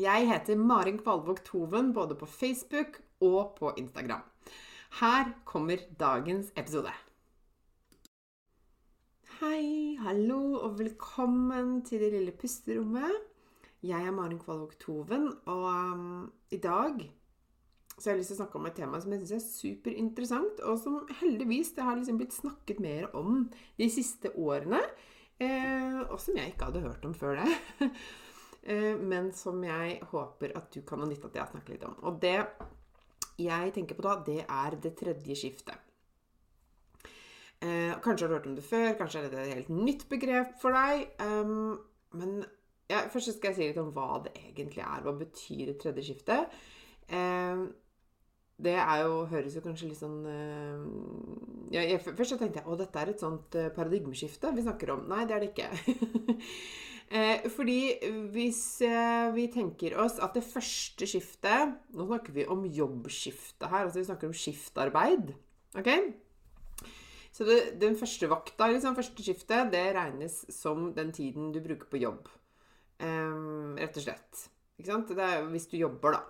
Jeg heter Marin Kvalvåg Toven både på Facebook og på Instagram. Her kommer dagens episode. Hei, hallo og velkommen til det lille pusterommet. Jeg er Marin Kvalvåg Toven, og um, i dag så jeg har lyst til å snakke om et tema som jeg syns er superinteressant, og som heldigvis det har liksom blitt snakket mer om de siste årene, eh, og som jeg ikke hadde hørt om før det. Eh, men som jeg håper at du kan ha nytte av at jeg snakker litt om. Og det jeg tenker på da, det er det tredje skiftet. Eh, kanskje har du hørt om det før, kanskje er det et helt nytt begrep for deg. Um, men ja, først skal jeg si litt om hva det egentlig er. Hva betyr det tredje skiftet? Eh, det jo, høres jo kanskje litt sånn eh, ja, jeg, Først så tenkte jeg å, dette er et sånt paradigmeskifte vi snakker om. Nei, det er det ikke. Eh, fordi hvis eh, vi tenker oss at det første skiftet Nå snakker vi om jobbskifte her. altså Vi snakker om skiftarbeid. ok? Så det, den første vakta, liksom, første skiftet, det regnes som den tiden du bruker på jobb. Eh, rett og slett. Ikke sant? Det er hvis du jobber, da.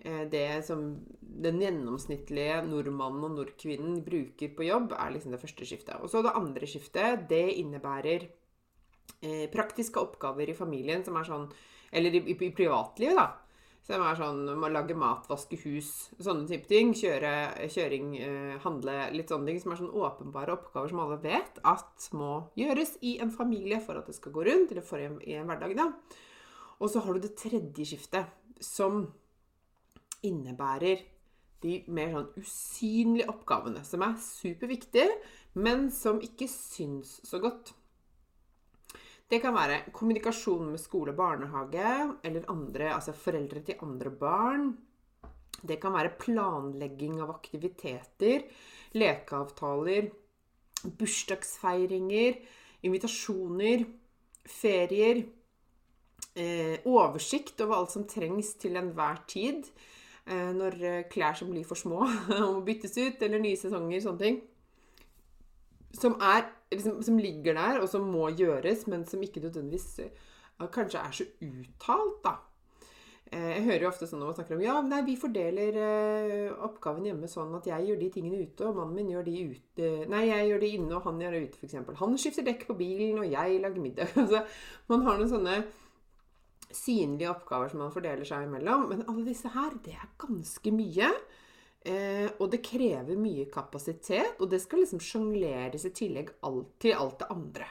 Eh, det som den gjennomsnittlige nordmannen og nordkvinnen bruker på jobb, er liksom det første skiftet. Og så det andre skiftet, det innebærer eh, praktiske oppgaver i familien som er sånn Eller i, i, privatlivet, da. Som er sånn må lage mat, vaske hus, sånne type ting. Kjøre, kjøring, eh, handle, litt sånne ting. Som er sånn åpenbare oppgaver som alle vet at må gjøres i en familie for at det skal gå rundt, eller for en, i en hverdag, da. Og så har du det tredje skiftet, som innebærer de mer sånn usynlige oppgavene, som er superviktige, men som ikke syns så godt. Det kan være kommunikasjon med skole, barnehage eller andre, altså foreldre til andre barn. Det kan være planlegging av aktiviteter, lekeavtaler, bursdagsfeiringer, invitasjoner, ferier. Eh, oversikt over alt som trengs til enhver tid. Eh, når klær som blir for små, må byttes ut, eller nye sesonger, sånne ting. Som er liksom, som ligger der, og som må gjøres, men som ikke nødvendigvis uh, kanskje er så uttalt, da. Uh, jeg hører jo ofte sånn når man snakker om ja, nei, vi fordeler uh, oppgaven hjemme sånn at jeg gjør de tingene ute, og mannen min gjør de ute Nei, jeg gjør de inne, og han gjør det ute, f.eks. Han skifter dekk på bilen, og jeg lager middag. altså, man har noen sånne synlige oppgaver som man fordeler seg imellom. Men alle disse her, det er ganske mye. Eh, og det krever mye kapasitet, og det skal liksom sjongleres i tillegg til alt det andre.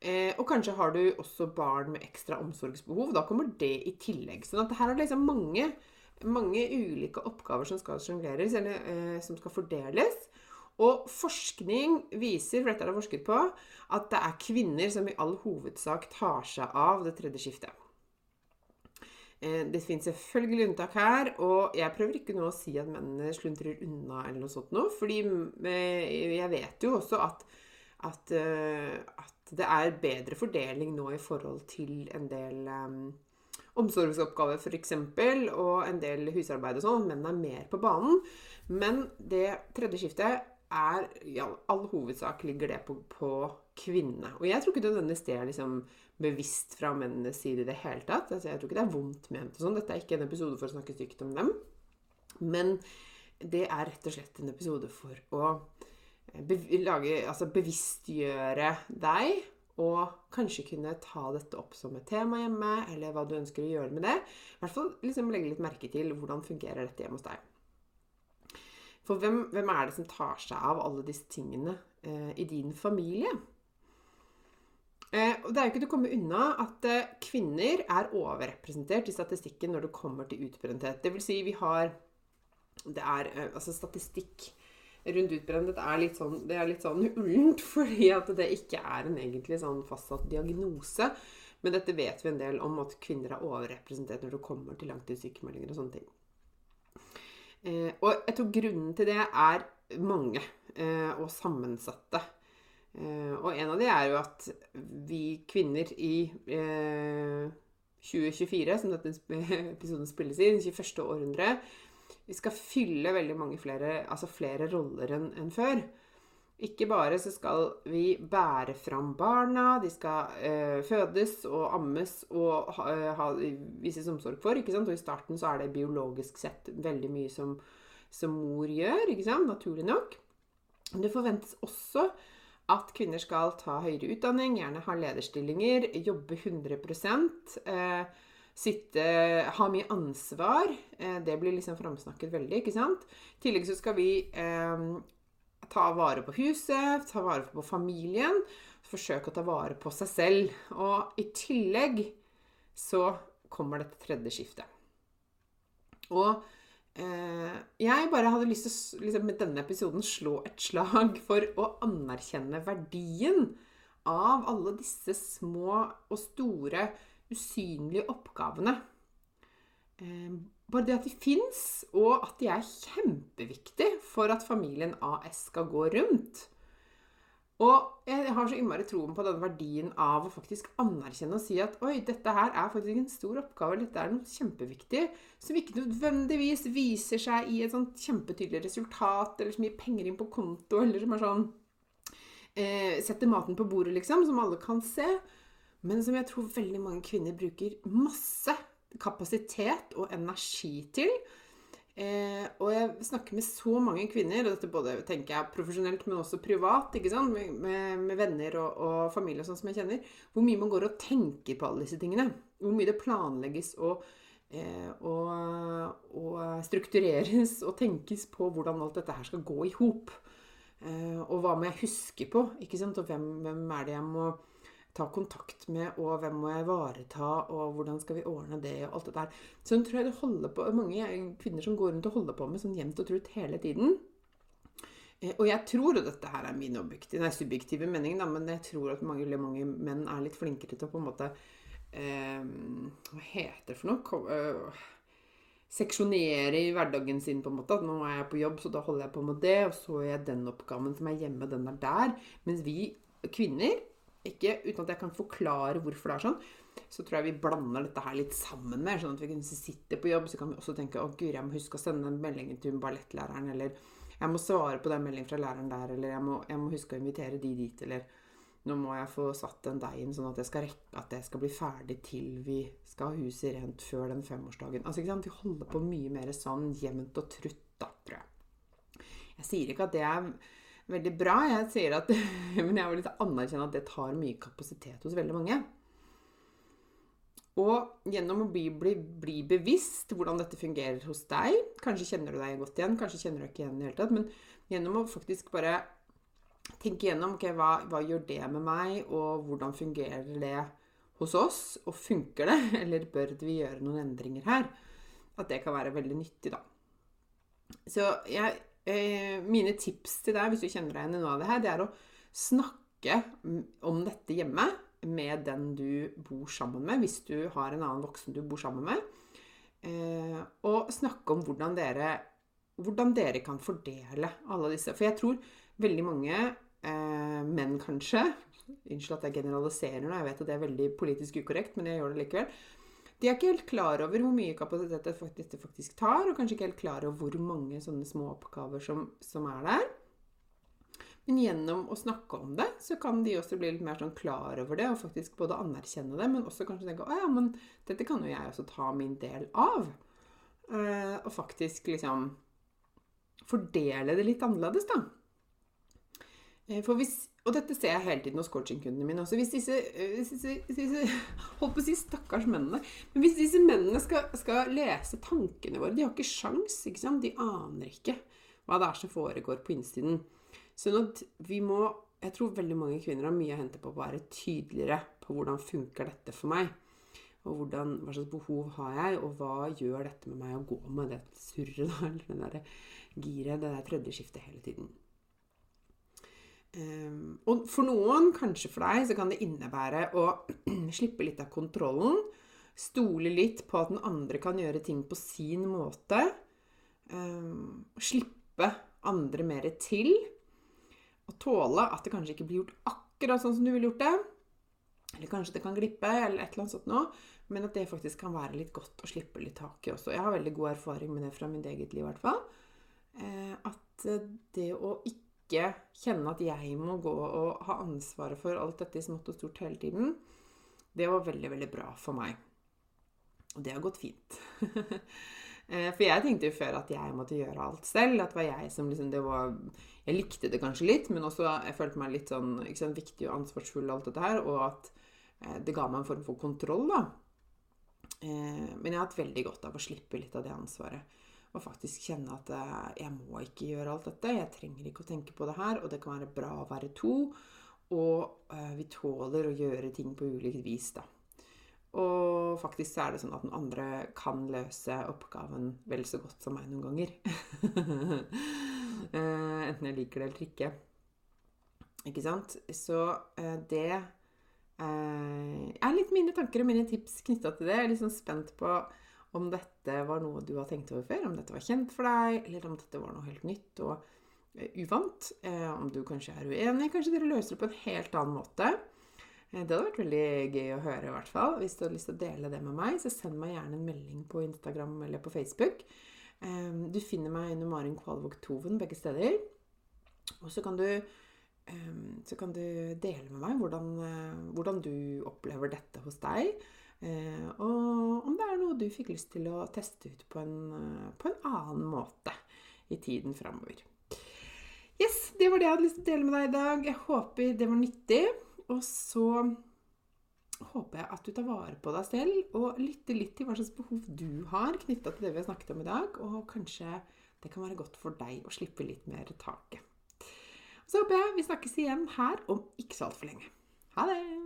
Eh, og kanskje har du også barn med ekstra omsorgsbehov. Da kommer det i tillegg. sånn at her er liksom mange, mange ulike oppgaver som skal sjongleres, eller eh, som skal fordeles. Og forskning viser, for dette er det forsket på, at det er kvinner som i all hovedsak tar seg av det tredje skiftet. Eh, det finnes selvfølgelig unntak her, og jeg prøver ikke nå å si at mennene sluntrer unna eller noe sånt nå, fordi eh, jeg vet jo også at, at, eh, at, det er bedre fordeling nå i forhold til en del um, omsorgsoppgaver f.eks., og en del husarbeid og sånn. Menn er mer på banen. Men det tredje skiftet er i all, all hovedsak ligger det på, på kvinnene. Og jeg tror ikke nødvendigvis det er liksom bevisst fra mennenes side i det hele tatt. Altså, jeg tror ikke det er vondt ment og sånn. Dette er ikke en episode for å snakke stygt om dem. Men det er rett og slett en episode for å lage, altså bevisstgjøre deg og kanskje kunne ta dette opp som et tema hjemme, eller hva du ønsker å gjøre med det. I hvert fall liksom legge litt merke til hvordan fungerer dette hjemme hos deg. For hvem, hvem er det som tar seg av alle disse tingene eh, i din familie? Eh, det er jo ikke til å komme unna at eh, kvinner er overrepresentert i statistikken når det kommer til utbrenthet. Det vil si, vi har Det er eh, altså statistikk rundt utbrenthet er litt sånn, det er litt sånn ullent, fordi at det ikke er en egentlig sånn fastsatt diagnose. Men dette vet vi en del om, at kvinner er overrepresentert når det kommer til langtidssykemeldinger og sånne ting. Eh, og jeg tror grunnen til det er mange eh, og sammensatte. Eh, og en av de er jo at vi kvinner i 2024, eh, som dette episoden spilles i, det 21. århundre, vi skal fylle veldig mange flere, altså flere roller enn en før. Ikke bare så skal vi bære fram barna, de skal øh, fødes og ammes og ha, øh, ha, vises omsorg for. ikke sant? Og i starten så er det biologisk sett veldig mye som, som mor gjør, ikke sant? naturlig nok. Det forventes også at kvinner skal ta høyere utdanning, gjerne ha lederstillinger, jobbe 100 eh, sitte Ha mye ansvar. Eh, det blir liksom framsnakket veldig, ikke sant? I tillegg så skal vi eh, ta vare på huset, ta vare på familien. Forsøke å ta vare på seg selv. Og i tillegg så kommer dette tredje skiftet. Og eh, jeg bare hadde lyst til å liksom, med denne episoden slå et slag for å anerkjenne verdien av alle disse små og store usynlige oppgavene. Eh, bare det at de fins, og at de er kjempeviktige for at familien AS skal gå rundt. Og jeg har så innmari troen på den verdien av å faktisk anerkjenne og si at oi, dette her er faktisk en stor oppgave, dette er noe kjempeviktig, som ikke nødvendigvis viser seg i et sånt kjempetydelig resultat, eller så mye penger inn på konto, eller som er sånn eh, Setter maten på bordet, liksom, som alle kan se men som jeg tror veldig mange kvinner bruker masse kapasitet og energi til. Eh, og jeg snakker med så mange kvinner, og dette både tenker jeg profesjonelt, men også privat? Med, med, med venner og, og, familie sånn som jeg kjenner, hvor mye man går og tenker på alle disse tingene. Hvor mye det planlegges og, eh, og, og struktureres og tenkes på hvordan alt dette her skal gå i hop. Eh, og hva må jeg huske på? ikke sant? Og hvem, hvem er det jeg må ta kontakt med, og hvem må jeg ivareta, og hvordan skal vi ordne det, og alt det der. Så tror jeg det holder på mange kvinner som går rundt og holder på med sånn jevnt og trutt hele tiden. Eh, og jeg tror, og dette her er min objektive, nei, subjektive mening, da, men jeg tror at mange, mange menn er litt flinkere til å på en måte eh, Hva heter det for noe? Eh, seksjonere i hverdagen sin, på en måte. At nå er jeg på jobb, så da holder jeg på med det. Og så gjør jeg den oppgaven som er hjemme, den er der. Mens vi kvinner ikke uten at jeg kan forklare hvorfor det er sånn, så tror jeg vi blander dette her litt sammen med. Sånn at vi kan sitte på jobb, så kan vi også tenke å guri, jeg må huske å sende den meldingen til ballettlæreren, eller jeg må svare på den meldingen fra læreren der, eller jeg må, jeg må huske å invitere de dit, eller nå må jeg få satt den deigen sånn at jeg skal rekke at det skal bli ferdig til vi skal ha huset rent før den femårsdagen. Altså, ikke sant? Vi holder på mye mer sånn jevnt og trutt, da, tror jeg. Jeg sier ikke at det er veldig bra. Jeg sier at, men jeg vil liksom anerkjenne at det tar mye kapasitet hos veldig mange. Og gjennom å bli, bli, bli, bevisst hvordan dette fungerer hos deg Kanskje kjenner du deg godt igjen, kanskje kjenner du ikke igjen i det hele tatt. Men gjennom å faktisk bare tenke gjennom okay, hva, hva gjør det med meg, og hvordan fungerer det hos oss? Og funker det, eller bør vi gjøre noen endringer her? At det kan være veldig nyttig, da. Så jeg mine tips til deg, hvis du kjenner deg igjen i noe av det her, det er å snakke om dette hjemme med den du bor sammen med, hvis du har en annen voksen du bor sammen med. Eh, og snakke om hvordan dere, hvordan dere kan fordele alle disse. For jeg tror veldig mange eh, menn, kanskje Unnskyld at jeg generaliserer nå, jeg vet at det er veldig politisk ukorrekt, men jeg gjør det likevel de er ikke helt klar over hvor mye kapasitet dette faktisk tar, og kanskje ikke helt klar over hvor mange sånne små oppgaver som, som er der. Men gjennom å snakke om det, så kan de også bli litt mer sånn klar over det, og faktisk både anerkjenne det, men også kanskje tenke å ja, men dette kan jo jeg også ta min del av. Eh, og faktisk liksom fordele det litt annerledes, da. Eh, for hvis, og dette ser jeg hele tiden hos coachingkundene mine også. Hvis disse, hvis disse, hvis disse Holdt på å si stakkars mennene. Men hvis disse mennene skal, skal, lese tankene våre De har ikke sjans, ikke sant? De aner ikke hva det er som foregår på innsiden. Sånn at vi må Jeg tror veldig mange kvinner har mye å hente på å være tydeligere på hvordan funker dette for meg. Og hvordan, hva slags behov har jeg, og hva gjør dette med meg å gå med det surret, eller det giret, det der tredje skiftet hele tiden. Um, og for noen, kanskje for deg, så kan det innebære å slippe litt av kontrollen. Stole litt på at den andre kan gjøre ting på sin måte. Um, slippe andre mer til Og tåle at det kanskje ikke blir gjort akkurat sånn som du ville gjort det. Eller kanskje det kan glippe, eller et eller annet sånt noe. Men at det faktisk kan være litt godt å slippe litt tak i også. Jeg har veldig god erfaring med det fra mitt eget liv, i hvert fall. Uh, at det å ikke kjenne at jeg må gå og ha ansvaret for alt dette i smått og stort hele tiden, det var veldig, veldig bra for meg. Og det har gått fint. Eh, for jeg tenkte jo før at jeg måtte gjøre alt selv. At det var jeg som liksom var, Jeg likte det kanskje litt, men også jeg følte meg litt sånn sant, viktig og ansvarsfull og alt dette her. Og at eh, det ga meg en form for kontroll, da. Eh, men jeg har hatt veldig godt av å slippe litt av det ansvaret. Og faktisk kjenne at jeg må ikke gjøre alt dette. Jeg trenger ikke å tenke på det her. Og det kan være bra å være to. Og vi tåler å gjøre ting på ulikt vis, da. Og faktisk så er det sånn at den andre kan løse oppgaven vel så godt som meg noen ganger. Eh, enten jeg liker det eller ikke. Ikke sant? Så eh, det eh, er litt mine tanker og mine tips knytta til det. Jeg er litt sånn spent på om dette var noe du har tenkt over før, om dette var kjent for deg, eller om dette var noe helt nytt og uvant. Om du kanskje er uenig. Kanskje dere løser det på en helt annen måte. Eh, det hadde vært veldig gøy å høre, i hvert fall. Hvis du har lyst til å dele det med meg, så send meg gjerne en melding på Instagram eller på Facebook. Ehm, du finner meg under Marin Kvalvåg Toven begge steder. Og så kan du, ehm, så kan du dele med meg hvordan, eh, hvordan, du opplever dette hos deg. Eh, og om det er noe du fikk lyst til å teste ut på en, på en annen måte i tiden framover. Yes, det var det jeg hadde lyst til å dele med deg i dag. Jeg håper det var nyttig. Og så håper jeg at du tar vare på deg selv og lytter litt til hva slags behov du har knytta til det vi har snakket om i dag. Og kanskje det kan være godt for deg å slippe litt mer taket. Så håper jeg vi snakkes igjen her om ikke så altfor lenge. Ha det!